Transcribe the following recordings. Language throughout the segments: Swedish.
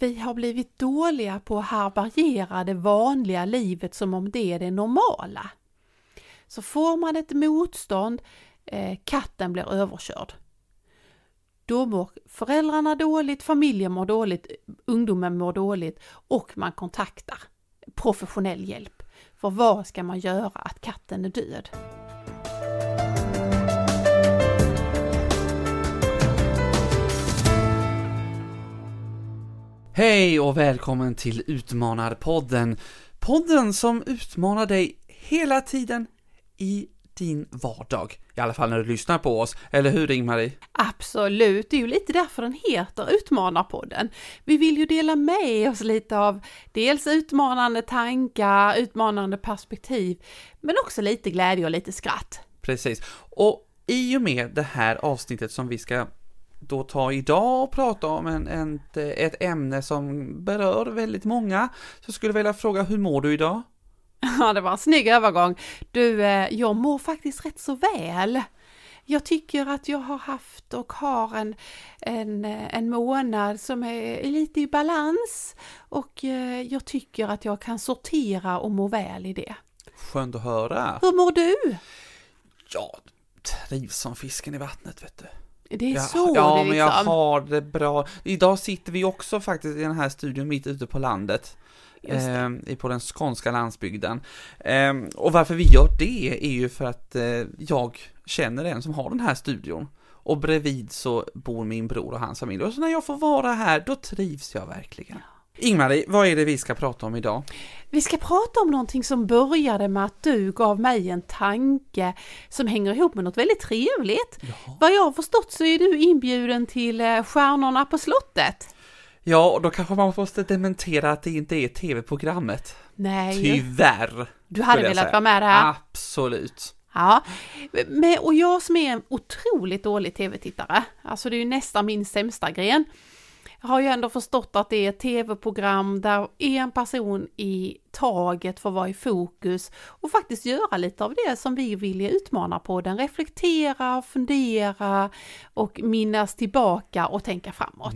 vi har blivit dåliga på att härbärgera det vanliga livet som om det är det normala. Så får man ett motstånd, eh, katten blir överkörd. Då mår föräldrarna dåligt, familjen mår dåligt, ungdomen mår dåligt och man kontaktar professionell hjälp. För vad ska man göra att katten är död? Hej och välkommen till Utmanarpodden. Podden som utmanar dig hela tiden i din vardag. I alla fall när du lyssnar på oss, eller hur Ingmarie? Absolut, det är ju lite därför den heter Utmanarpodden. Vi vill ju dela med oss lite av dels utmanande tankar, utmanande perspektiv, men också lite glädje och lite skratt. Precis. Och i och med det här avsnittet som vi ska då ta idag och prata om en, en, ett ämne som berör väldigt många, så skulle jag vilja fråga hur mår du idag? Ja, det var en snygg övergång. Du, eh, jag mår faktiskt rätt så väl. Jag tycker att jag har haft och har en, en, en månad som är lite i balans och eh, jag tycker att jag kan sortera och må väl i det. Skönt att höra. Hur mår du? Ja, trivs som fisken i vattnet vet du. Det är ja, så Ja, det liksom. men jag har det bra. Idag sitter vi också faktiskt i den här studion mitt ute på landet. Eh, på den skånska landsbygden. Eh, och varför vi gör det är ju för att eh, jag känner en som har den här studion. Och bredvid så bor min bror och hans familj. Och så när jag får vara här, då trivs jag verkligen. Ingmarie, vad är det vi ska prata om idag? Vi ska prata om någonting som började med att du gav mig en tanke som hänger ihop med något väldigt trevligt. Ja. Vad jag har förstått så är du inbjuden till eh, Stjärnorna på slottet. Ja, och då kanske man måste dementera att det inte är tv-programmet. Nej, Tyvärr. du hade velat säga. vara med där. Absolut. Ja, men, och jag som är en otroligt dålig tv-tittare, alltså det är ju nästan min sämsta gren, har ju ändå förstått att det är ett tv-program där en person i taget får vara i fokus och faktiskt göra lite av det som vi vill utmana på den, reflektera, fundera och minnas tillbaka och tänka framåt.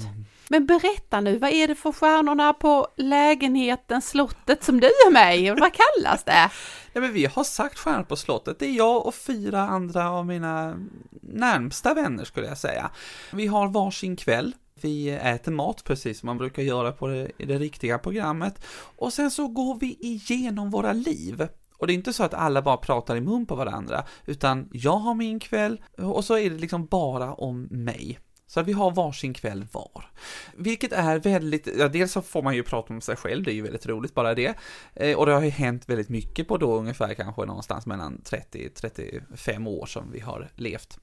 Men berätta nu, vad är det för stjärnorna på lägenheten, slottet som du är med i? Vad kallas det? Ja, men vi har sagt Stjärnor på slottet. Det är jag och fyra andra av mina närmsta vänner skulle jag säga. Vi har varsin kväll. Vi äter mat precis som man brukar göra på det, i det riktiga programmet. Och sen så går vi igenom våra liv. Och det är inte så att alla bara pratar i mun på varandra, utan jag har min kväll och så är det liksom bara om mig. Så att vi har varsin kväll var. Vilket är väldigt, ja dels så får man ju prata om sig själv, det är ju väldigt roligt bara det. Eh, och det har ju hänt väldigt mycket på då ungefär kanske någonstans mellan 30-35 år som vi har levt.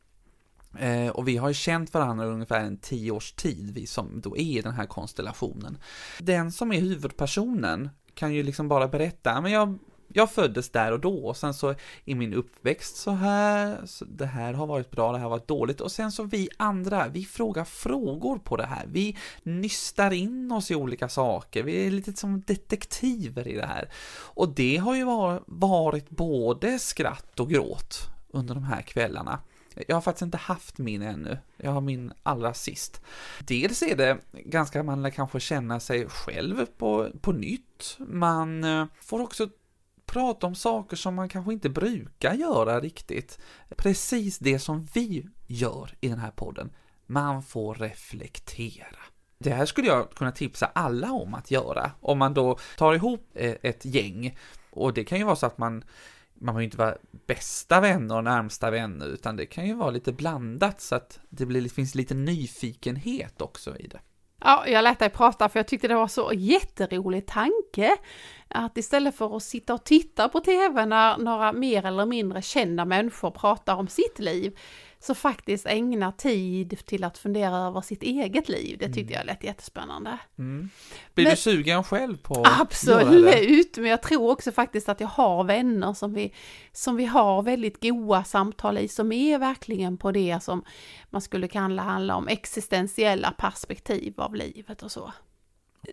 Eh, och vi har ju känt varandra ungefär en tio års tid, vi som då är i den här konstellationen. Den som är huvudpersonen kan ju liksom bara berätta, men jag jag föddes där och då och sen så i min uppväxt så här, så det här har varit bra, det här har varit dåligt och sen så vi andra, vi frågar frågor på det här. Vi nystar in oss i olika saker, vi är lite som detektiver i det här. Och det har ju var- varit både skratt och gråt under de här kvällarna. Jag har faktiskt inte haft min ännu. Jag har min allra sist. Dels är det ganska, man lär kanske känna sig själv på, på nytt. Man eh, får också prata om saker som man kanske inte brukar göra riktigt. Precis det som vi gör i den här podden. Man får reflektera. Det här skulle jag kunna tipsa alla om att göra. Om man då tar ihop eh, ett gäng. Och det kan ju vara så att man man behöver inte vara bästa vänner och närmsta vänner, utan det kan ju vara lite blandat så att det blir, finns lite nyfikenhet också i det. Ja, jag lät dig prata för jag tyckte det var så jätterolig tanke. Att istället för att sitta och titta på TV när några mer eller mindre kända människor pratar om sitt liv, så faktiskt ägna tid till att fundera över sitt eget liv. Det tyckte jag lät jättespännande. Mm. Blir Men- du sugen själv på att? Absolut, men jag tror också faktiskt att jag har vänner som vi, som vi har väldigt goda samtal i, som är verkligen på det som man skulle kalla handla om existentiella perspektiv av livet och så.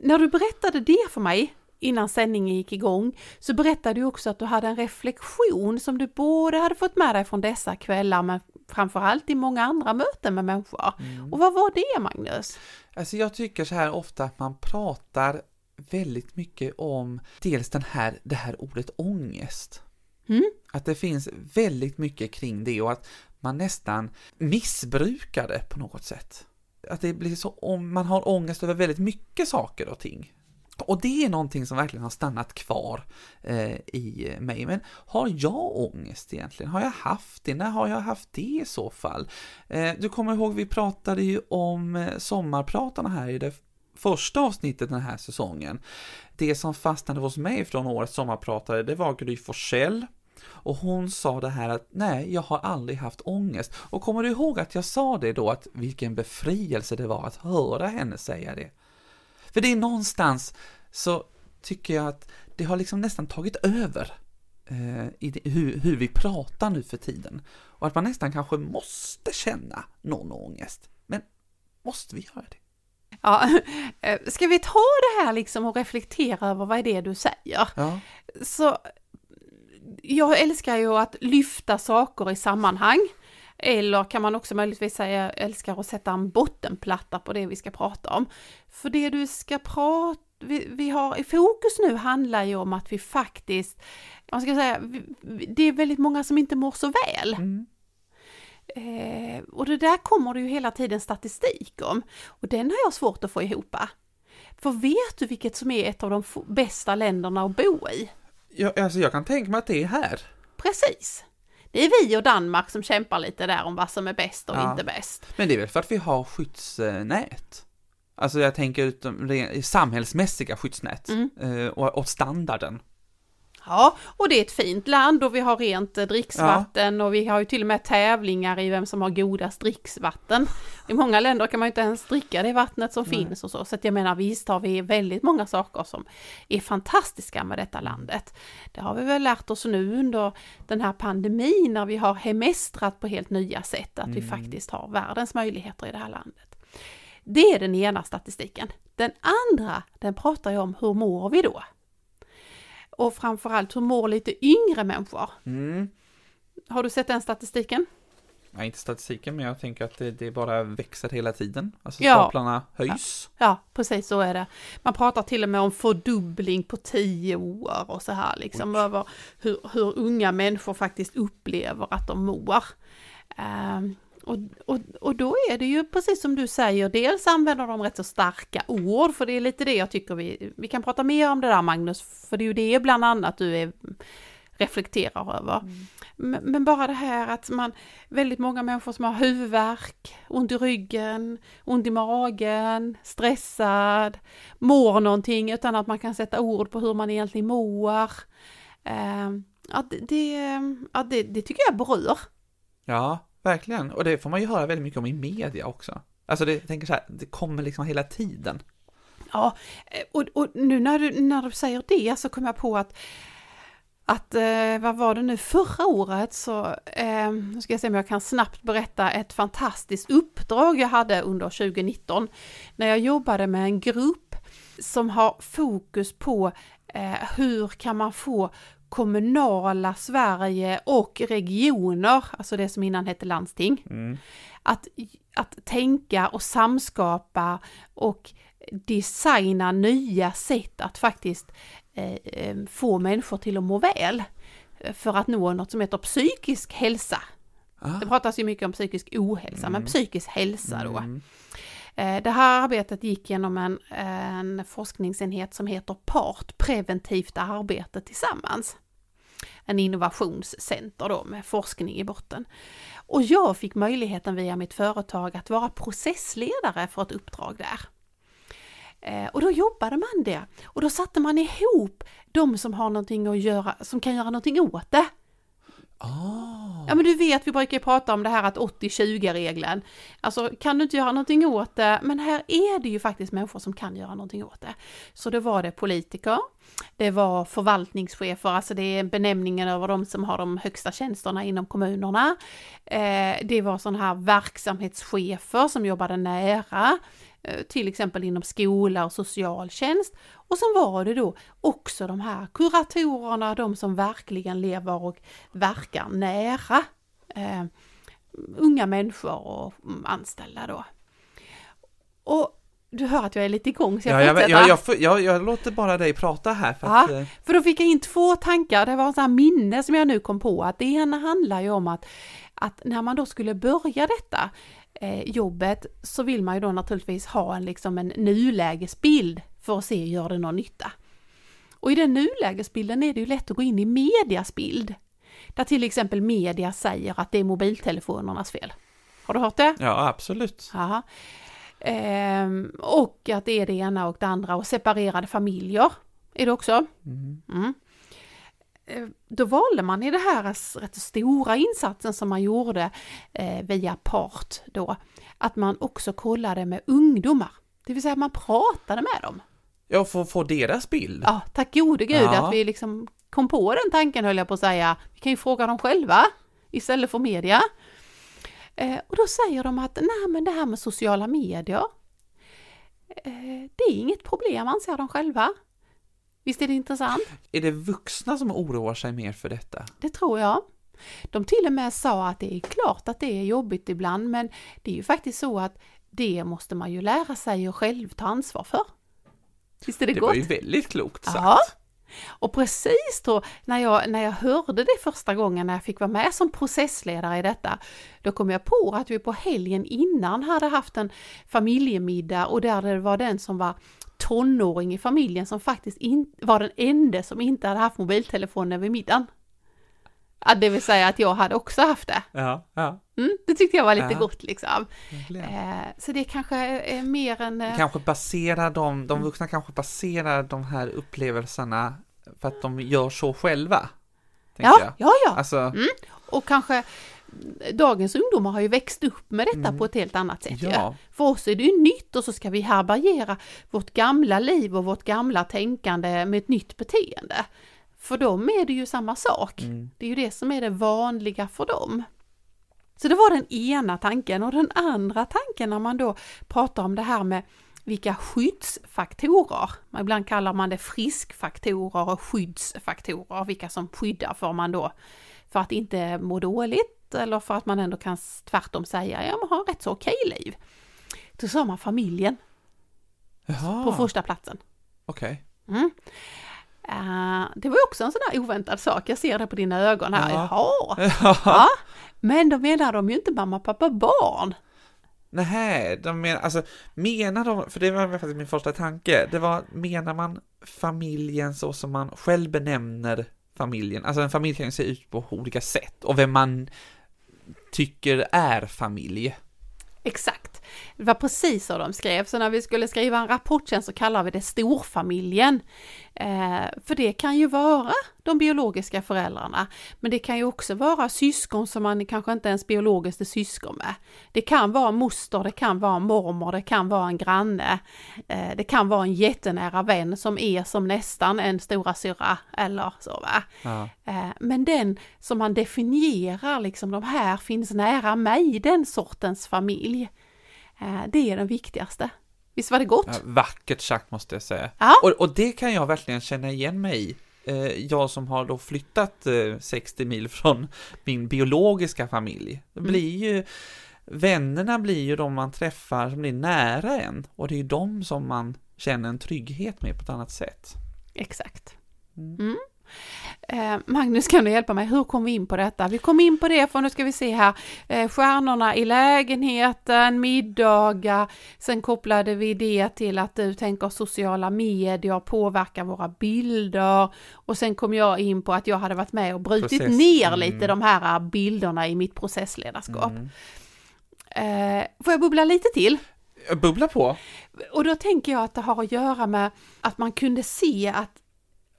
När du berättade det för mig innan sändningen gick igång så berättade du också att du hade en reflektion som du både hade fått med dig från dessa kvällar men framförallt i många andra möten med människor. Mm. Och vad var det Magnus? Alltså jag tycker så här ofta att man pratar väldigt mycket om dels den här, det här ordet ångest. Mm? Att det finns väldigt mycket kring det och att man nästan missbrukar det på något sätt. Att det blir så om man har ångest över väldigt mycket saker och ting. Och det är någonting som verkligen har stannat kvar eh, i mig. Men har jag ångest egentligen? Har jag haft det? När har jag haft det i så fall? Eh, du kommer ihåg, vi pratade ju om eh, sommarpratarna här i det första avsnittet den här säsongen. Det som fastnade hos mig från årets sommarpratare, det var Gry Forssell. Och hon sa det här att nej, jag har aldrig haft ångest. Och kommer du ihåg att jag sa det då, att vilken befrielse det var att höra henne säga det? För det är någonstans så tycker jag att det har liksom nästan tagit över eh, i det, hur, hur vi pratar nu för tiden. Och att man nästan kanske måste känna någon ångest. Men måste vi göra det? Ja, eh, ska vi ta det här liksom och reflektera över vad är det du säger? Ja. Så jag älskar ju att lyfta saker i sammanhang. Eller kan man också möjligtvis säga älskar att sätta en bottenplatta på det vi ska prata om. För det du ska prata, vi, vi har i fokus nu handlar ju om att vi faktiskt, man ska säga, vi, det är väldigt många som inte mår så väl. Mm. Eh, och det där kommer det ju hela tiden statistik om. Och den har jag svårt att få ihop. För vet du vilket som är ett av de bästa länderna att bo i? Jag, alltså jag kan tänka mig att det är här. Precis. Det är vi och Danmark som kämpar lite där om vad som är bäst och Ja. inte bäst. Men det är väl för att vi har skyddsnät? Alltså jag tänker utom samhällsmässiga skyddsnät Mm. eh, och, och standarden. Ja, och det är ett fint land och vi har rent eh, dricksvatten och vi har ju till och med tävlingar i vem som har godast dricksvatten. I många länder kan man ju inte ens dricka det vattnet som Nej. finns och så. Så att jag menar visst har vi väldigt många saker som är fantastiska med detta landet. Det har vi väl lärt oss nu under den här pandemin när vi har hemestrat på helt nya sätt att vi Mm. faktiskt har världens möjligheter i det här landet. Det är den ena statistiken. Den andra, den pratar ju om hur mår vi då? Och framförallt hur mår lite yngre människor? Mm. Har du sett den statistiken? Nej, inte statistiken, men jag tänker att det, det bara växer hela tiden. Alltså Ja. staplarna höjs. Ja, precis så är det. Man pratar till och med om fördubbling på tio år och så här liksom över hur, hur unga människor faktiskt upplever att de mår. Ehm, och, och, och då är det ju precis som du säger, dels använder de rätt så starka ord, för det är lite det jag tycker vi, vi kan prata mer om det där Magnus, för det är ju det bland annat du är, reflekterar över. Men, men bara det här att man, väldigt många människor som har huvudvärk, ont i ryggen, ont i magen, stressad, mår någonting utan att man kan sätta ord på hur man egentligen mår. Ehm, ja, det, ja, det, det tycker jag berör. Ja, verkligen. Och det får man ju höra väldigt mycket om i media också. Alltså det, jag tänker så här, det kommer liksom hela tiden. Ja, eh, och, och nu när du, när du säger det så kom jag på att att, eh, vad var det nu, förra året så, eh, nu ska jag se om jag kan snabbt berätta ett fantastiskt uppdrag jag hade under 2019 när jag jobbade med en grupp som har fokus på eh, hur kan man få kommunala Sverige och regioner, alltså det som innan hette landsting, Mm. att, att tänka och samskapa och designa nya sätt att faktiskt eh, eh, få människor till att må väl. eh, För att nå något som heter psykisk hälsa. Ah. Det pratas ju mycket om psykisk ohälsa, men Mm. psykisk hälsa då. Mm. Eh, Det här arbetet gick genom en, en forskningsenhet som heter PART, preventivt arbete tillsammans. En innovationscenter då med forskning i botten. Och jag fick möjligheten via mitt företag att vara processledare för ett uppdrag där. Eh, och då jobbade man det. Och då satte man ihop de som har någonting att göra, som kan göra någonting åt det. Oh. Ja men du vet, vi brukar ju prata om det här att 80-20-regeln. Alltså kan du inte göra någonting åt det, men här är det ju faktiskt människor som kan göra någonting åt det. Så det var det politiker, det var förvaltningschefer, alltså det är benämningen över de som har de högsta tjänsterna inom kommunerna. Eh, det var sådana här verksamhetschefer som jobbade nära, till exempel inom skola och socialtjänst. Och sen var det då också de här kuratorerna, de som verkligen lever och verkar nära eh, unga människor och anställda då. Och du hör att jag är lite igång så jag Ja, fortsätter. jag, jag, jag, jag, låter bara dig prata här för att, Ja. eh, För då fick jag in två tankar, det var en sån här minne som jag nu kom på att det ena handlar ju om att, att när man då skulle börja detta eh, jobbet så vill man ju då naturligtvis ha en, liksom en nulägesbild för att se, gör det någon nytta? Och i den nulägesbilden är det ju lätt att gå in i medias bild. Där till exempel media säger att det är mobiltelefonernas fel. Har du hört det? ja absolut. Jaha. Ehm, och att det är det ena och det andra och separerade familjer är det också. Mm. Mm. Eh, Då valde man i det här rätt stora insatsen som man gjorde eh, via PART då, att man också kollade med ungdomar. Det vill säga att man pratade med dem. Jag får få deras bild. Ja, tack gode gud Ja. att vi liksom kom på den tanken höll jag på att säga. Vi kan ju fråga dem själva istället för media. Eh, och då säger de att nej men det här med sociala medier, det är inget problem anser de själva. Visst är det intressant? Är det vuxna som oroar sig mer för detta? Det tror jag. De till och med sa att det är klart att det är jobbigt ibland men det är ju faktiskt så att det måste man ju lära sig att själv ta ansvar för. Visst är det, Det gott? var ju väldigt klokt sagt. Ja. Och precis då när jag, när jag hörde det första gången när jag fick vara med som processledare i detta, då kom jag på att vi på helgen innan hade haft en familjemiddag och där det var den som var tonåring i familjen som faktiskt in, var den enda som inte hade haft mobiltelefonen vid middagen. Ja, det vill säga att jag hade också haft det. Ja, ja. Mm, det tyckte jag var lite Ja. gott liksom. Eh, så det kanske är mer än... eh, Kanske baserar de, de vuxna kanske baserar de här upplevelserna för att de gör så själva. Ja, jag. ja, ja. Alltså, Och kanske dagens ungdomar har ju växt upp med detta Mm. på ett helt annat sätt. ja, För oss är det ju nytt och så ska vi härbärgera vårt gamla liv och vårt gamla tänkande med ett nytt beteende. För dem är det ju samma sak. mm. Det är ju det som är det vanliga för dem. Så det var den ena tanken och den andra tanken när man då pratar om det här med vilka skyddsfaktorer, ibland kallar man det friskfaktorer och skyddsfaktorer, vilka som skyddar för man då för att inte må dåligt eller för att man ändå kan tvärtom säga ja man har rätt så okej liv. Då sa man familjen Jaha, på första platsen. okej. Mm. Eh, det var ju också en sån där oväntad sak, jag ser det på dina ögon här. Ja. Jaha, Ja, men då menar de ju inte mamma, pappa, barn. Nej, de menar, alltså, menar de, för det var faktiskt min första tanke, det var, menar man familjen så som man själv benämner familjen? Alltså en familj kan ju se ut på olika sätt, och vem man tycker är familj. Exakt. Det var precis så de skrev, så när vi skulle skriva en rapport sen så kallar vi det storfamiljen. Eh, för det kan ju vara de biologiska föräldrarna, men det kan ju också vara syskon som man kanske inte ens biologiskt är syskon med. Det kan vara moster, det kan vara mormor, det kan vara en granne, eh, det kan vara en jättenära vän som är som nästan en stora syra eller så va. Ja. Eh, Men den som man definierar, liksom de här finns nära mig, den sortens familj. eh, Det är den viktigaste. Visst var det gott? Ja, vackert sagt måste jag säga. Ja. Och, och det kan jag verkligen känna igen mig i. Eh, jag som har då flyttat eh, 60 mil från min biologiska familj. Det Mm. blir ju, vännerna blir ju de man träffar som blir nära en. Och det är ju de som man känner en trygghet med på ett annat sätt. Exakt. Mm. Eh, Magnus, kan du hjälpa mig? Hur kom vi in på detta? Vi kom in på det, för nu ska vi se här, eh, stjärnorna i lägenheten, middagar, sen kopplade vi det till att du tänker sociala medier påverkar våra bilder och sen kom jag in på att jag hade varit med och brutit Process, ner mm. lite de här bilderna i mitt processledarskap. Mm. Eh, får jag bubbla lite till? Bubbla på. Och då tänker jag att det har att göra med att man kunde se att,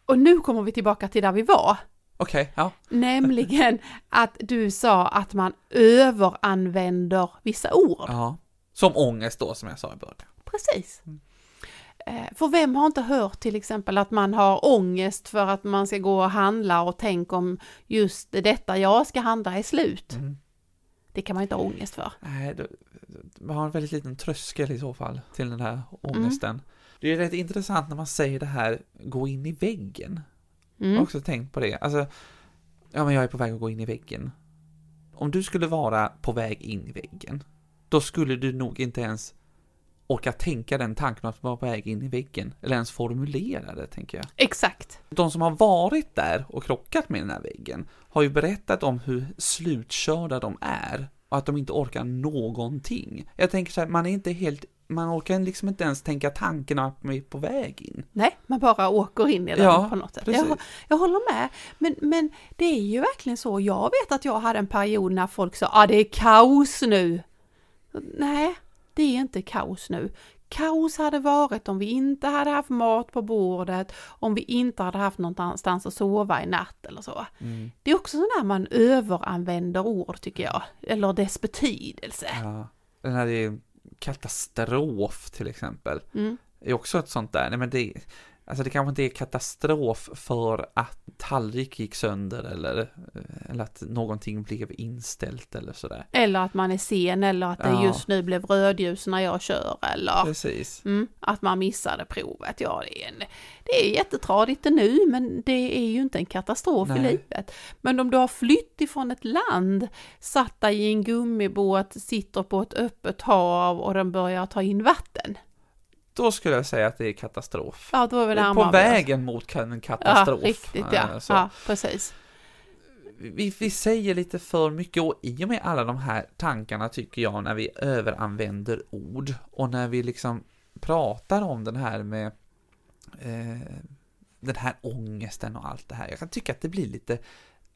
och nu kommer vi tillbaka till där vi var, Okej, ja. nämligen att du sa att man överanvänder vissa ord. ja. Som ångest då, som jag sa i början. Precis. Eh, För vem har inte hört till exempel att man har ångest för att man ska gå och handla och tänk om just detta jag ska handla är slut. Mm. Det kan man inte ha ångest för. Nej, man har en väldigt liten tröskel i så fall till den här ångesten. Det är rätt intressant när man säger det här, gå in i väggen. Jag har Mm. också tänkt på det. Alltså, ja men jag är på väg att gå in i väggen. om du skulle vara på väg in i väggen, då skulle du nog inte ens orka tänka den tanken att vara på väg in i väggen, eller ens formulera det, tänker jag. Exakt. De som har varit där och krockat med den här väggen har ju berättat om hur slutkörda de är och att de inte orkar någonting. Jag tänker så här, man är inte helt, man orkar liksom inte ens tänka tanken att man är på väg in. Nej, man bara åker in i den Ja, på något sätt. Jag, jag håller med. Men, men det är ju verkligen så. Jag vet att jag hade en period när folk sa ah, det är kaos nu. Nej, det är inte kaos nu. Kaos hade varit om vi inte hade haft mat på bordet, om vi inte hade haft någonstans att sova i natt eller så. Det är också sådär man överanvänder ord tycker jag, eller dess betydelse. Ja. Den här är katastrof till exempel. Mm. är också ett sånt där, nej men det, alltså det kanske inte är katastrof för att tallrik gick sönder eller, eh, eller att någonting blev inställt eller sådär. Eller att man är sen eller att det Ja. just nu blev rödljus när jag kör eller Precis. mm, att man missade provet. Ja, det är, en, det är jättetradigt nu men det är ju inte en katastrof i Nej. livet. Men om du har flytt ifrån ett land, satt dig i en gummibåt, sitter på ett öppet hav och den börjar ta in vatten. Då skulle jag säga att det är katastrof. Ja, då är Det närmare. på vägen mot en Ja, katastrof. riktigt ja. Eh, så. Ja, precis. vi, vi säger lite för mycket och i och med alla de här tankarna tycker jag när vi överanvänder ord och när vi liksom pratar om den här med eh, den här ångesten och allt det här. Jag kan tycka att det blir lite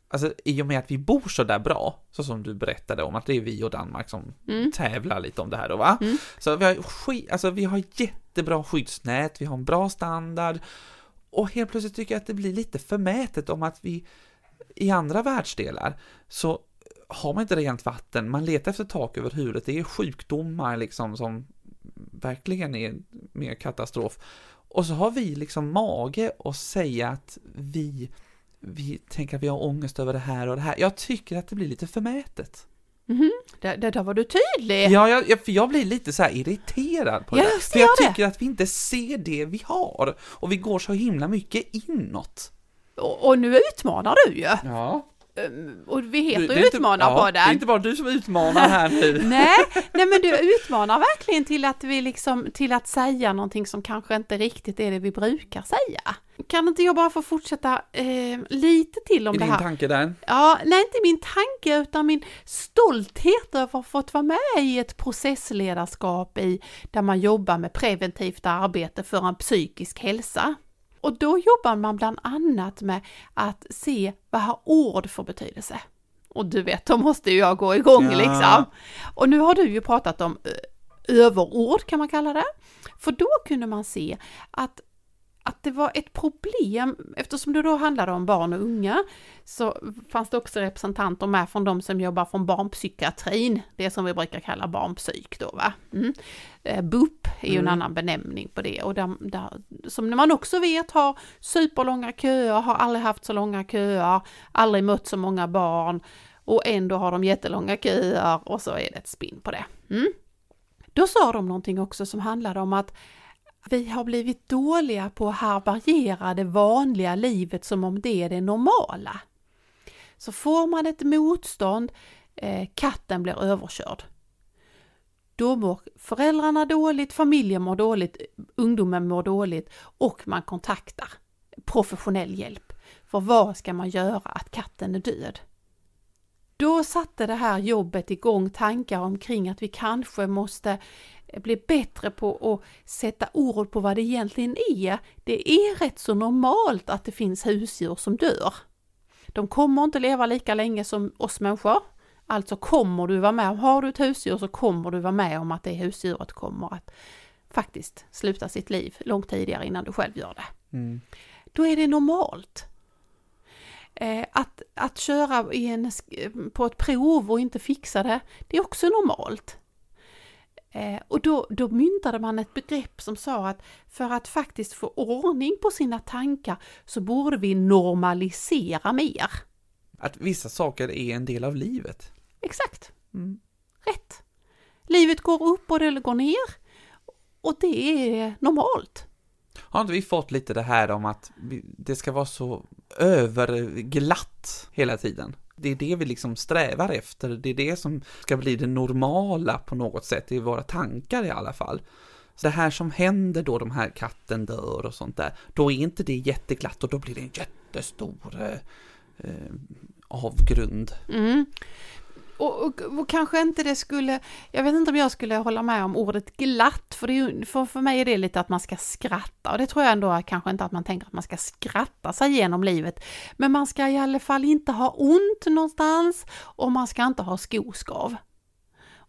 Alltså i och med att vi bor så där bra, så som du berättade om att det är vi och Danmark som Mm. tävlar lite om det här då va? Mm. Så vi har, skit, alltså, vi har jättebra skyddsnät, vi har en bra standard och helt plötsligt tycker jag att det blir lite förmätet om att vi i andra världsdelar så har man inte rent vatten, man letar efter tak över huvudet, det är sjukdomar liksom som verkligen är mer katastrof. Och så har vi liksom mage att säga att vi, vi tänker att vi har ångest över det här och det här. Jag tycker att det blir lite förmätet. Mhm. Där, där, där var du tydlig. Ja, jag, jag, för jag blir lite så irriterad på Ja, det. jag För jag det. tycker att vi inte ser det vi har. Och vi går så himla mycket inåt. Och, och nu utmanar du ju. Ja. Um, Och vi heter ju Utmanarpodden. Ja, det är inte bara du som utmanar här nu. Nej, nej men du utmanar verkligen till att vi liksom, till att säga någonting som kanske inte riktigt är det vi brukar säga. Kan inte jag bara få fortsätta eh, lite till om Är det din här? tanke där? Ja, nej inte min tanke utan min stolthet över att ha fått vara med i ett processledarskap i där man jobbar med preventivt arbete för en psykisk hälsa. Och då jobbar man bland annat med att se vad har ord för betydelse. Och du vet, då måste ju jag gå igång Ja. liksom. Och nu har du ju pratat om eh, överord kan man kalla det. För då kunde man se att att det var ett problem, eftersom det då handlade om barn och unga, så fanns det också representanter med från de som jobbar från barnpsykiatrin, det som vi brukar kalla barnpsyk då va. Mm. Eh, BUP är ju en Mm. annan benämning på det och där, där, som man också vet har superlånga köer, har aldrig haft så långa köer, aldrig mött så många barn och ändå har de jättelånga köer och så är det ett spinn på det. Mm. Då sa de någonting också som handlade om att vi har blivit dåliga på att härbärgera det vanliga livet som om det är det normala. Så får man ett motstånd, eh, katten blir överkörd. Då mår föräldrarna dåligt, familjen mår dåligt, ungdomen mår dåligt och man kontaktar professionell hjälp. För vad ska man göra att katten är död? Då satte det här jobbet igång tankar omkring att vi kanske måste bli bättre på att sätta ord på vad det egentligen är. Det är rätt så normalt att det finns husdjur som dör. De kommer inte leva lika länge som oss människor. Alltså kommer du vara med, har du ett husdjur så kommer du vara med om att det husdjuret kommer att faktiskt sluta sitt liv långt tidigare innan du själv gör det. Mm. Då är det normalt. Eh, att, att köra en, på ett prov och inte fixa det, det är också normalt. Eh, och då, då myntade man ett begrepp som sa att för att faktiskt få ordning på sina tankar så borde vi normalisera mer. Att vissa saker är en del av livet. Exakt, Mm. rätt. Livet går upp och det går ner. Och det är normalt. Har inte vi fått lite det här om att det ska vara så överglatt hela tiden? Det är det vi liksom strävar efter, det är det som ska bli det normala på något sätt, i våra tankar i alla fall. Så det här som händer då, de här katten dör och sånt där, då är inte det jätteglatt och då blir det en jättestor eh, eh avgrund. Mm. Och, och, och, kanske inte det skulle, jag vet inte om jag skulle hålla med om ordet glatt, för, det är, för, för mig är det lite att man ska skratta och det tror jag ändå kanske inte att man tänker att man ska skratta sig igenom livet. Men man ska i alla fall inte ha ont någonstans och man ska inte ha skoskav.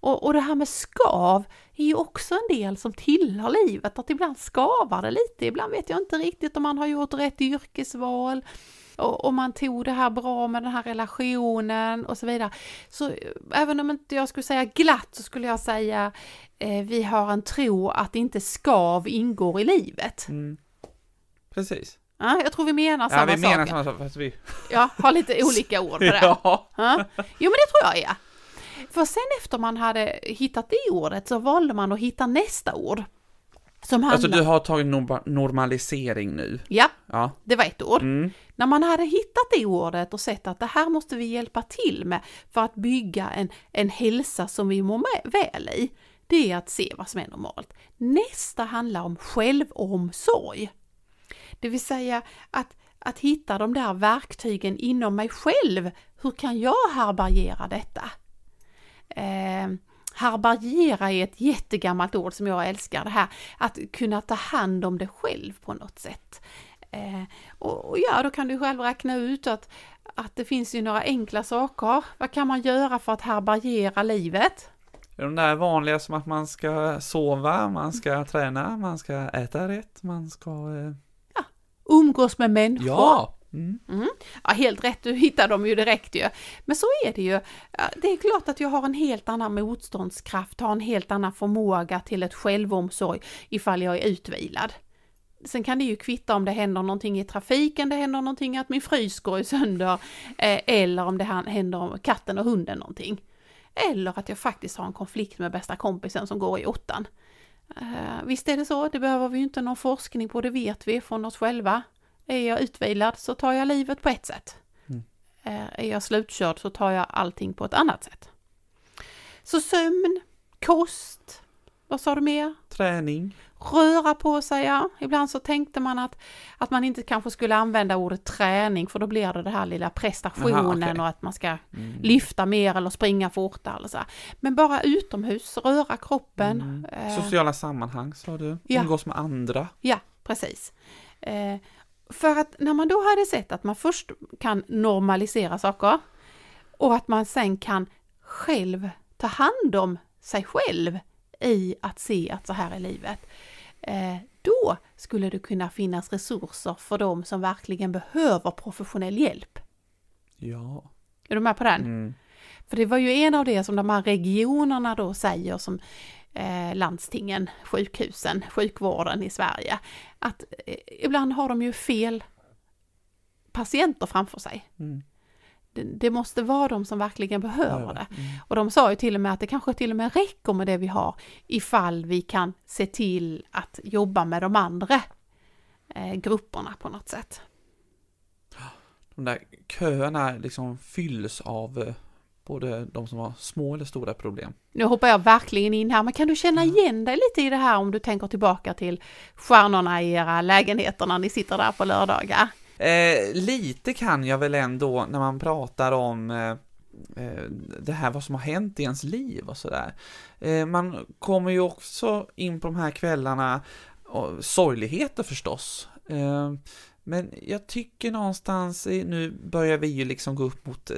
Och, och det här med skav är ju också en del som tillhör livet, att ibland skavar det lite, ibland vet jag inte riktigt om man har gjort rätt yrkesval och, och man tog det här bra med den här relationen och så vidare. Så även om inte jag skulle säga glatt så skulle jag säga eh, vi har en tro att inte skav ingår i livet. Mm. Precis. Ja, jag tror vi menar samma ja, vi menar sak. samma sak, fast vi... Ja, har lite olika ord på det. ja. Ja. Jo, men det tror jag är. För sen efter man hade hittat det ordet så valde man att hitta nästa ord. Som handlar... Alltså du har tagit norma- normalisering nu? Ja, Ja. det var ett ord. Mm. När man hade hittat det ordet och sett att det här måste vi hjälpa till med för att bygga en, en hälsa som vi mår med, väl i, det är att se vad som är normalt. Nästa handlar om självomsorg. Det vill säga att, att hitta de där verktygen inom mig själv. Hur kan jag härbärgera detta? Eh, härbärgera är ett jättegammalt ord som jag älskar, det här att kunna ta hand om det själv på något sätt. Eh, och, och ja, då kan du själv räkna ut att, att det finns ju några enkla saker. Vad kan man göra för att härbärgera livet? De där vanliga som att man ska sova, man ska träna, man ska äta rätt, man ska... Eh... Umgås med människor. Ja! Mm. Mm. Ja, helt rätt, du hittar dem ju direkt ju. Men så är det ju. Det är klart att jag har en helt annan motståndskraft, har en helt annan förmåga till ett självomsorg ifall jag är utvilad. Sen kan det ju kvitta om det händer någonting i trafiken, det händer någonting att min frys går sönder, eh, eller om det händer om katten och hunden någonting. Eller att jag faktiskt har en konflikt med bästa kompisen som går i åttan. Eh, visst är det så, det behöver vi ju inte någon forskning på, det vet vi från oss själva. Är jag utvilad så tar jag livet på ett sätt. Mm. Eh, är jag slutkörd så tar jag allting på ett annat sätt. Så sömn, kost, vad sa du mer? Träning. Röra på sig, ja. Ibland så tänkte man att, att man inte kanske skulle använda ordet träning för då blir det det här lilla prestationen Aha, okej. och att man ska Mm. lyfta mer eller springa fortare eller så. Men bara utomhus, röra kroppen. Mm. eh, Sociala sammanhang sa du. Ja. Umgås med andra. Ja, precis. Eh, för att när man då hade sett att man först kan normalisera saker och att man sen kan själv ta hand om sig själv i att se att så här är livet. Eh, då skulle det kunna finnas resurser för de som verkligen behöver professionell hjälp. Ja. Är du med på den? Mm. För det var ju en av det som de här regionerna då säger som eh, landstingen, sjukhusen, sjukvården i Sverige, att eh, ibland har de ju fel patienter framför sig. Mm. Det, det måste vara de som verkligen behöver det. Mm. Och de sa ju till och med att det kanske till och med räcker med det vi har ifall vi kan se till att jobba med de andra eh, grupperna på något sätt. De där köerna liksom fylls av eh, både de som har små eller stora problem. Nu hoppar jag verkligen in här, men kan du känna igen dig lite i det här om du tänker tillbaka till stjärnorna i era lägenheter när ni sitter där på lördagar? Eh, lite kan jag väl ändå när man pratar om eh, eh, det här vad som har hänt i ens liv och sådär. Eh, man kommer ju också in på de här kvällarna, och sorgligheter förstås. Eh, men jag tycker någonstans, nu börjar vi ju liksom gå upp mot eh,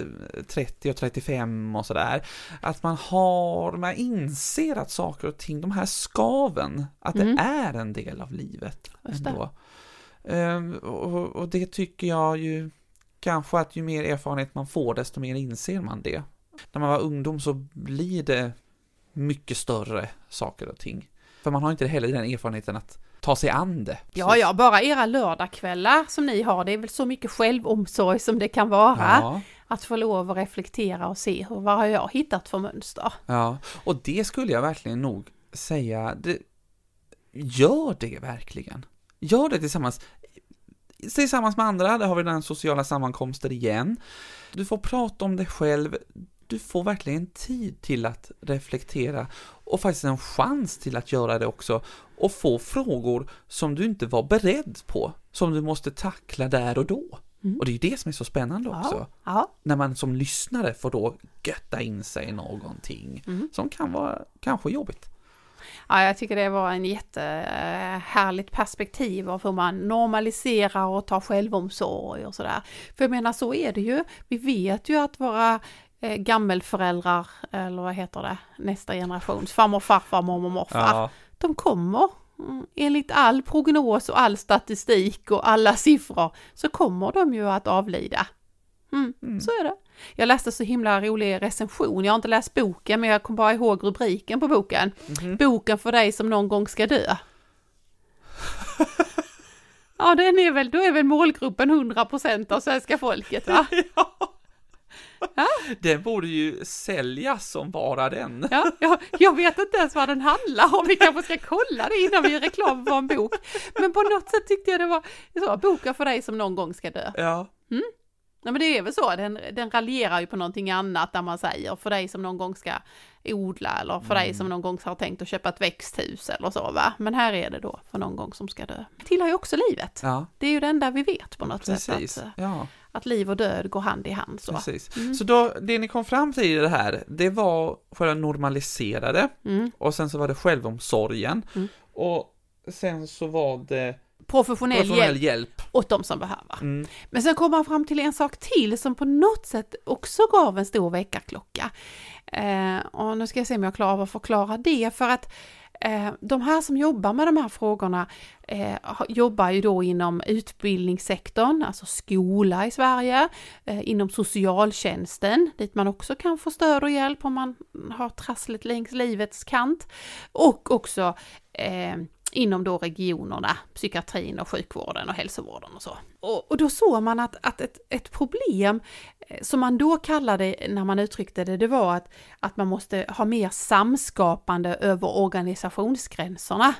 30 och 35 och sådär, att man har, man inser att saker och ting, de här skaven, att Mm. det är en del av livet ändå. Ehm, och, och det tycker jag ju kanske att ju mer erfarenhet man får, desto mer inser man det. När man var ungdom så blir det mycket större saker och ting. För man har inte heller den erfarenheten att ta sig an det. Ja, ja, bara era lördagskvällar som ni har, det är väl så mycket självomsorg som det kan vara. Ja, Att få lov att reflektera och se hur, vad har jag hittat för mönster? ja, och det skulle jag verkligen nog säga, det, gör det verkligen. Gör det tillsammans. tillsammans med andra, där har vi den sociala sammankomster igen. Du får prata om dig själv, du får verkligen tid till att reflektera och faktiskt en chans till att göra det också och få frågor som du inte var beredd på, som du måste tackla där och då. Mm. Och det är ju det som är så spännande också. Ja, ja. När man som lyssnare får då götta in sig i någonting Mm. som kan vara kanske jobbigt. Ja, jag tycker det var en jättehärligt perspektiv av hur man normaliserar och tar självomsorg och sådär. För jag menar så är det ju. Vi vet ju att våra eh, gammelföräldrar, eller vad heter det, nästa generations farmor, farfar, mormor, morfar, de kommer mm, enligt all prognos och all statistik och alla siffror så kommer de ju att avlida. Mm, Mm. Så är det. Jag läste så himla rolig recension, jag har inte läst boken men jag kom bara ihåg rubriken på boken. Mhm. Boken för dig som någon gång ska dö. Ja, den är väl, då är väl målgruppen 100% av svenska folket va? Ja. Den borde ju säljas som bara den. Ja, jag, jag vet inte ens vad den handlar om, vi kanske ska kolla det innan vi gör reklam för en bok. Men på något sätt tyckte jag det var så, boken för dig som någon gång ska dö. Ja, Nej men det är väl så, den, den raljerar ju på någonting annat där man säger för dig som någon gång ska odla eller för dig som någon gång har tänkt att köpa ett växthus eller så va. Men här är det då för någon gång som ska dö. Det tillhör ju också livet. ja, Det är ju det enda vi vet på något sätt. precis. Att, eh, Ja, att liv och död går hand i hand så. precis. Mm. Så då, det ni kom fram till i det här, det var själva normaliserade Mm. och sen så var det självomsorgen Mm. och sen så var det Professionell, professionell hjälp hjälp. åt de som behöver. Mm. Men sen kom han fram till en sak till som på något sätt också gav en stor väckarklocka. Eh, och nu ska jag se om jag klarar av att förklara det, för att Eh, de här som jobbar med de här frågorna eh, jobbar ju då inom utbildningssektorn, alltså skola i Sverige, eh, inom socialtjänsten, dit man också kan få stöd och hjälp om man har trasslet längs livets kant, och också eh, inom då regionerna, psykiatrin och sjukvården och hälsovården och så. Och, och då såg man att, att ett, ett problem som man då kallade när man uttryckte det, det var att, att man måste ha mer samskapande över organisationsgränserna.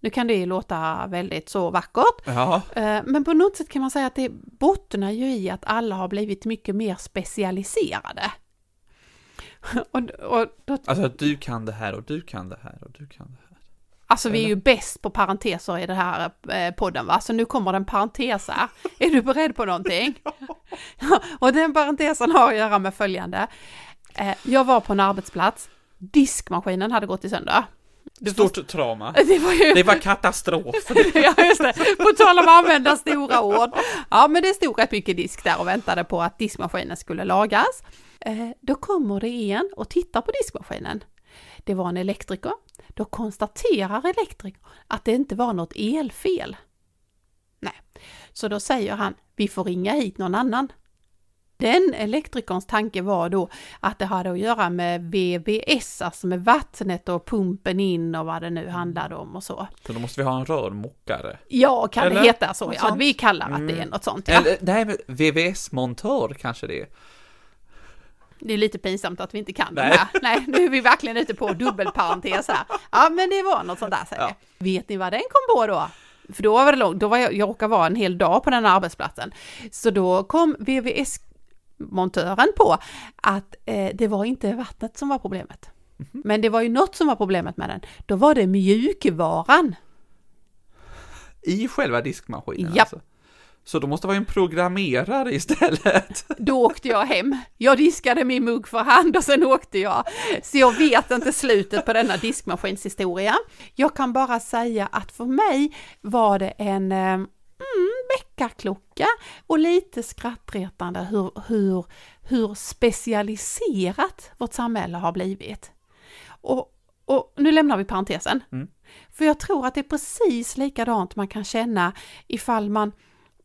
Nu kan det ju låta väldigt så vackert, Ja, eh, men på något sätt kan man säga att det bottnar ju i att alla har blivit mycket mer specialiserade. Och, och då alltså att du kan det här och du kan det här och du kan det här. Alltså vi är ju bäst på parenteser i den här eh, podden va, så nu kommer det en parentes här. Är du beredd på någonting? och den parentesen har att göra med följande. Eh, jag var på en arbetsplats, diskmaskinen hade gått i sönder. Du Stort trauma. Det var ju... Det var katastrof. ja, just det. På tal om att använda stora ord. Ja, men det stod rätt mycket disk där och väntade på att diskmaskinen skulle lagas. Eh, då kommer det en och tittar på diskmaskinen. Det var en elektriker. Då konstaterar elektrikern att det inte var något elfel. Nej, så då säger han, vi får ringa hit någon annan. Den elektrikerns tanke var då att det hade att göra med VVS, alltså med vattnet och pumpen in och vad det nu handlade om och så. Så då måste vi ha en rörmokare. Ja, kan Eller det heta så? Ja, vi kallar att det är Mm. något sånt. Ja. Eller, nej, men VVS-montör kanske det är. Det är lite pinsamt att vi inte kan Nej. det här. Nej, nu är vi verkligen ute på dubbelparentes här. Ja, men det var något sånt där säger Ja. Vet ni vad den kom på då? För då var det långt, då var jag, jag råkade vara en hel dag på den här arbetsplatsen. Så då kom VVS-montören på att eh, det var inte vattnet som var problemet. Mhm. Men det var ju något som var problemet med den. Då var det mjukvaran. I själva diskmaskinen Japp. alltså. Så då måste det vara en programmerare istället. Då åkte jag hem. Jag diskade min mugg för hand och sen åkte jag. Så jag vet inte slutet på denna diskmaskinshistoria. Jag kan bara säga att för mig var det en eh, mm, väckarklocka och lite skrattretande hur, hur, hur specialiserat vårt samhälle har blivit. Och, och nu lämnar vi parentesen. Mm. För jag tror att det är precis likadant man kan känna ifall man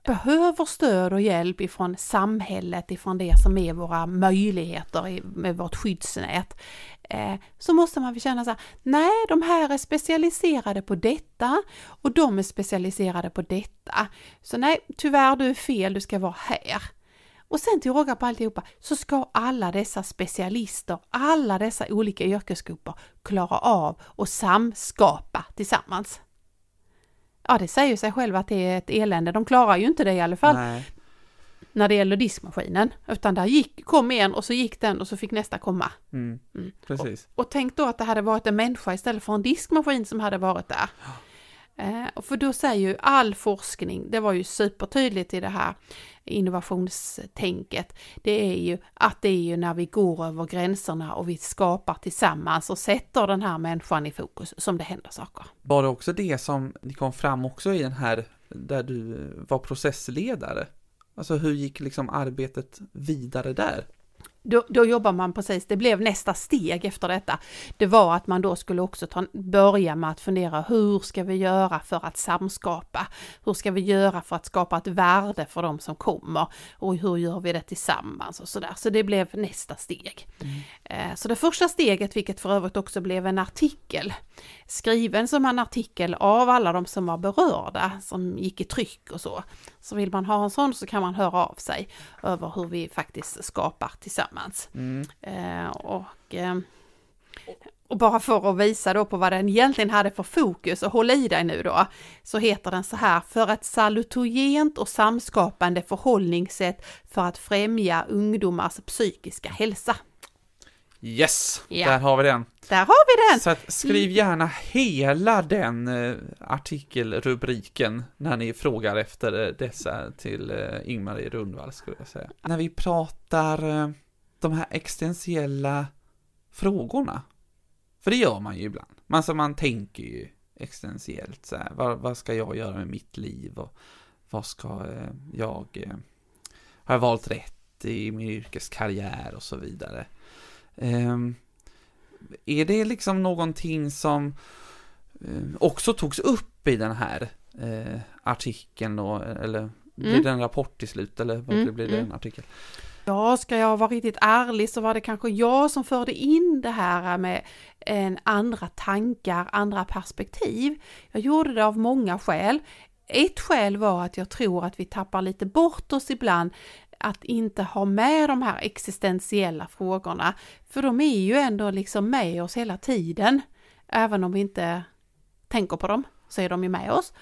behöver stöd och hjälp ifrån samhället, ifrån det som är våra möjligheter med vårt skyddsnät, eh, så måste man väl känna så här, nej, de här är specialiserade på detta och de är specialiserade på detta. Så nej, tyvärr, du är fel, du ska vara här. Och sen till råga på alltihopa så ska alla dessa specialister, alla dessa olika yrkesgrupper klara av och samskapa tillsammans ja det säger sig själv att det är ett elände. De klarar ju inte det i alla fall Nej. när det gäller diskmaskinen. Utan där gick, kom en och så gick den och så fick nästa komma. Mm. Mm. Precis. Och tänk då att det hade varit en människa istället för en diskmaskin som hade varit där. Eh, för då säger ju all forskning, det var ju supertydligt i det här innovationstänket, det är ju att det är ju när vi går över gränserna och vi skapar tillsammans och sätter den här människan i fokus som det händer saker. Var det också det som ni kom fram också i den här, där du var processledare? Alltså hur gick liksom arbetet vidare där? Då, då jobbar man precis, det blev nästa steg efter detta. Det var att man då skulle också ta, börja med att fundera hur ska vi göra för att samskapa? Hur ska vi göra för att skapa ett värde för de som kommer? Och hur gör vi det tillsammans och sådär. Så det blev nästa steg. Eh, Så det första steget, vilket för övrigt också blev en artikel, skriven som en artikel av alla de som var berörda, som gick i tryck och så. Så vill man ha en sån så kan man höra av sig över hur vi faktiskt skapar tillsammans. Mm. Eh, och, eh, och bara för att visa då på vad den egentligen hade för fokus, och håll i dig nu då, så heter den så här, för ett salutogent och samskapande förhållningssätt för att främja ungdomars psykiska hälsa. Yes, Ja. där har vi den. Där har vi den! Så att skriv gärna hela den eh, artikelrubriken när ni frågar efter eh, dessa till eh, Ingmarie Rundvall skulle jag säga. När vi pratar eh, de här existentiella frågorna, för det gör man ju ibland. Alltså man tänker ju existentiellt så här, vad, vad ska jag göra med mitt liv och vad ska eh, jag, eh, har jag valt rätt i min yrkeskarriär och så vidare. Ehm, är det liksom någonting som eh, också togs upp i den här eh, artikeln då, eller blir Mm. det en rapport till slut eller vad Mm, blir det mm. en artikel? Ja, ska jag vara riktigt ärlig så var det kanske jag som förde in det här med en andra tankar, andra perspektiv. Jag gjorde det av många skäl. Ett skäl var att jag tror att vi tappar lite bort oss ibland att inte ha med de här existentiella frågorna. För de är ju ändå liksom med oss hela tiden. Även om vi inte tänker på dem så är de ju med oss.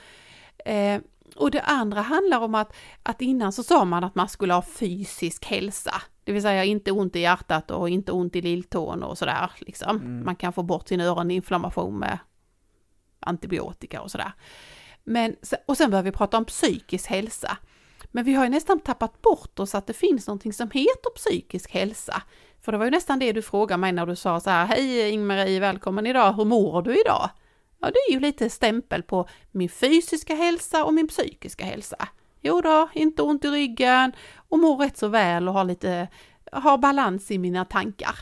Eh, och det andra handlar om att, att innan så sa man att man skulle ha fysisk hälsa. Det vill säga inte ont i hjärtat och inte ont i lilltån och sådär. Liksom. Mm. Man kan få bort sin öroninflammation med antibiotika och sådär. Men, och sen börjar vi prata om psykisk hälsa. Men vi har ju nästan tappat bort oss att det finns någonting som heter psykisk hälsa. För det var ju nästan det du frågade mig när du sa så här, hej Ingmarie, välkommen idag, hur mår du idag? Ja, det är ju lite stämpel på min fysiska hälsa och min psykiska hälsa. Jo då, inte ont i ryggen och mår rätt så väl och har lite, har balans i mina tankar.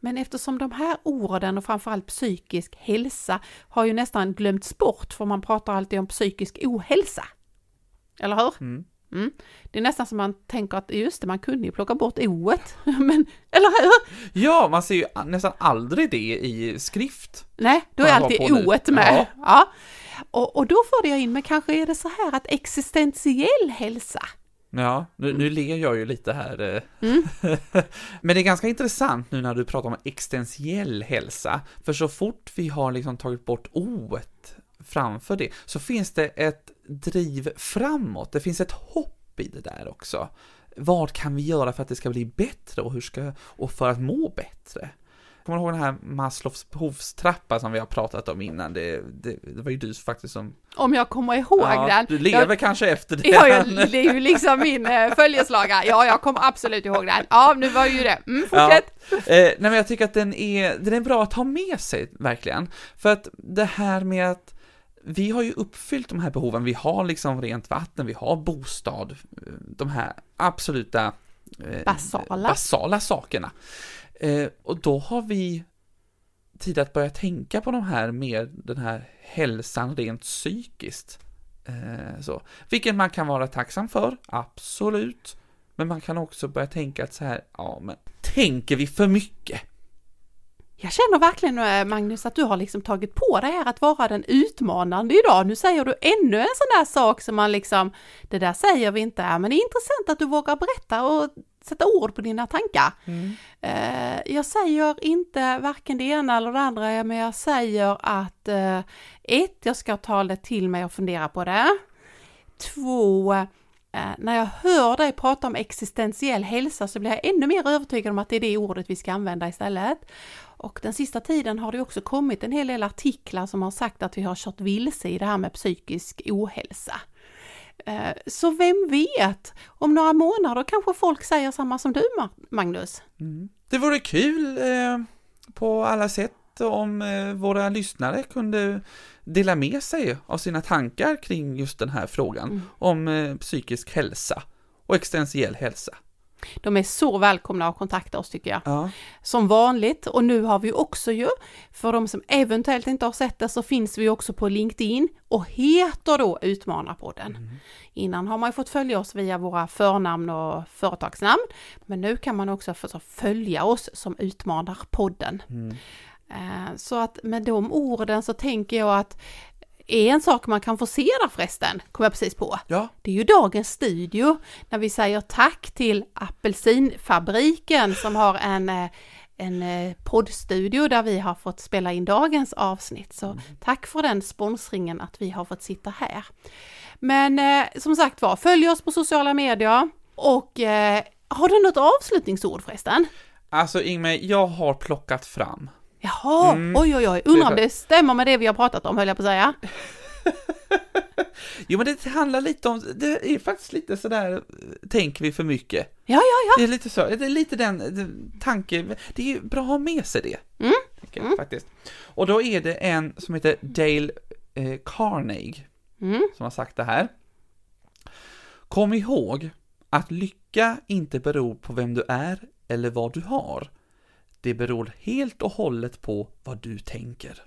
Men eftersom de här orden och framförallt psykisk hälsa har ju nästan glömts bort för man pratar alltid om psykisk ohälsa. Eller hur? Mm. Mm. Det är nästan som man tänker att just det, man kunde ju plocka bort oet. Men, eller hur? Ja, man ser ju nästan aldrig det i skrift. Nej, då är alltid oet med. Ja. Ja. Och, och då förde jag in, men kanske är det så här att existentiell hälsa, Ja, nu, nu ler jag ju lite här. eh. Mm. Men det är ganska intressant nu när du pratar om existentiell hälsa, för så fort vi har liksom tagit bort oet framför det, så finns det ett driv framåt, det finns ett hopp i det där också. Vad kan vi göra för att det ska bli bättre och hur ska, och för att må bättre? Kommer du ihåg den här Maslows behovstrappa som vi har pratat om innan? Det, det, det var ju du faktiskt som... om jag kommer ihåg den. du lever Jag- kanske efter det. Ja, jag, det är ju liksom min eh, följeslagare. Ja, jag kommer absolut ihåg den. Ja, nu var ju det. Mm, fortsätt. Eh, nej men jag tycker att den är, den är bra att ha med sig, verkligen. För att det här med att vi har ju uppfyllt de här behoven, vi har liksom rent vatten, vi har bostad, eh, de här absoluta eh, Basala. basala sakerna. Eh, och då har vi tid att börja tänka på de här mer, den här hälsan rent psykiskt. Så. Vilket man kan vara tacksam för, absolut. Men man kan också börja tänka att så här, ja men tänker vi för mycket? Jag känner verkligen eh, Magnus att du har liksom tagit på dig här att vara den utmanande idag. Nu säger du ännu en sån där sak som man liksom, det där säger vi inte, men det är intressant att du vågar berätta och sätta ord på dina tankar. Mm. Eh, jag säger inte varken det ena eller det andra, men jag säger att eh, ett, jag ska ta det till mig och fundera på det. Två, Eh, när jag hör dig prata om existentiell hälsa så blir jag ännu mer övertygad om att det är det ordet vi ska använda istället. Och den sista tiden har det också kommit en hel del artiklar som har sagt att vi har kört vilse i det här med psykisk ohälsa. Eh, så vem vet, om några månader kanske folk säger samma som du Magnus? Mm. Det vore kul eh, på alla sätt om eh, våra lyssnare kunde dela med sig av sina tankar kring just den här frågan Mm. om eh, psykisk hälsa och existentiell hälsa. De är så välkomna att kontakta oss tycker jag. Ja. Som vanligt, och nu har vi också ju, för de som eventuellt inte har sett det så finns vi också på LinkedIn och heter då Utmanarpodden. Innan har man ju fått följa oss via våra förnamn och företagsnamn, men nu kan man också följa oss som Utmanarpodden. Mm. Eh, Så att med de orden så tänker jag att är en sak man kan få se där förresten, kom jag precis på. ja, Det är ju dagens studio när vi säger tack till Apelsinfabriken som har en, eh, en eh, poddstudio där vi har fått spela in dagens avsnitt. Så tack för den sponsringen att vi har fått sitta här. Men eh, som sagt var, följ oss på sociala medier och eh, har du något avslutningsord förresten? alltså Ingmar, jag har plockat fram. Jaha, Mm. oj oj oj, undrar om Det stämmer med det vi har pratat om höll jag på att säga. Jo men det handlar lite om, det är faktiskt lite sådär, eh, tänker vi för mycket? Ja, ja, ja. Det är lite så, det är lite den, den tanke, det är bra att ha med sig det. Mm. Tänker jag, faktiskt. Och då är det en som heter Dale eh, Carnegie Mm. som har sagt det här. Kom ihåg att lycka inte beror på vem du är eller vad du har. Det beror helt och hållet på vad du tänker.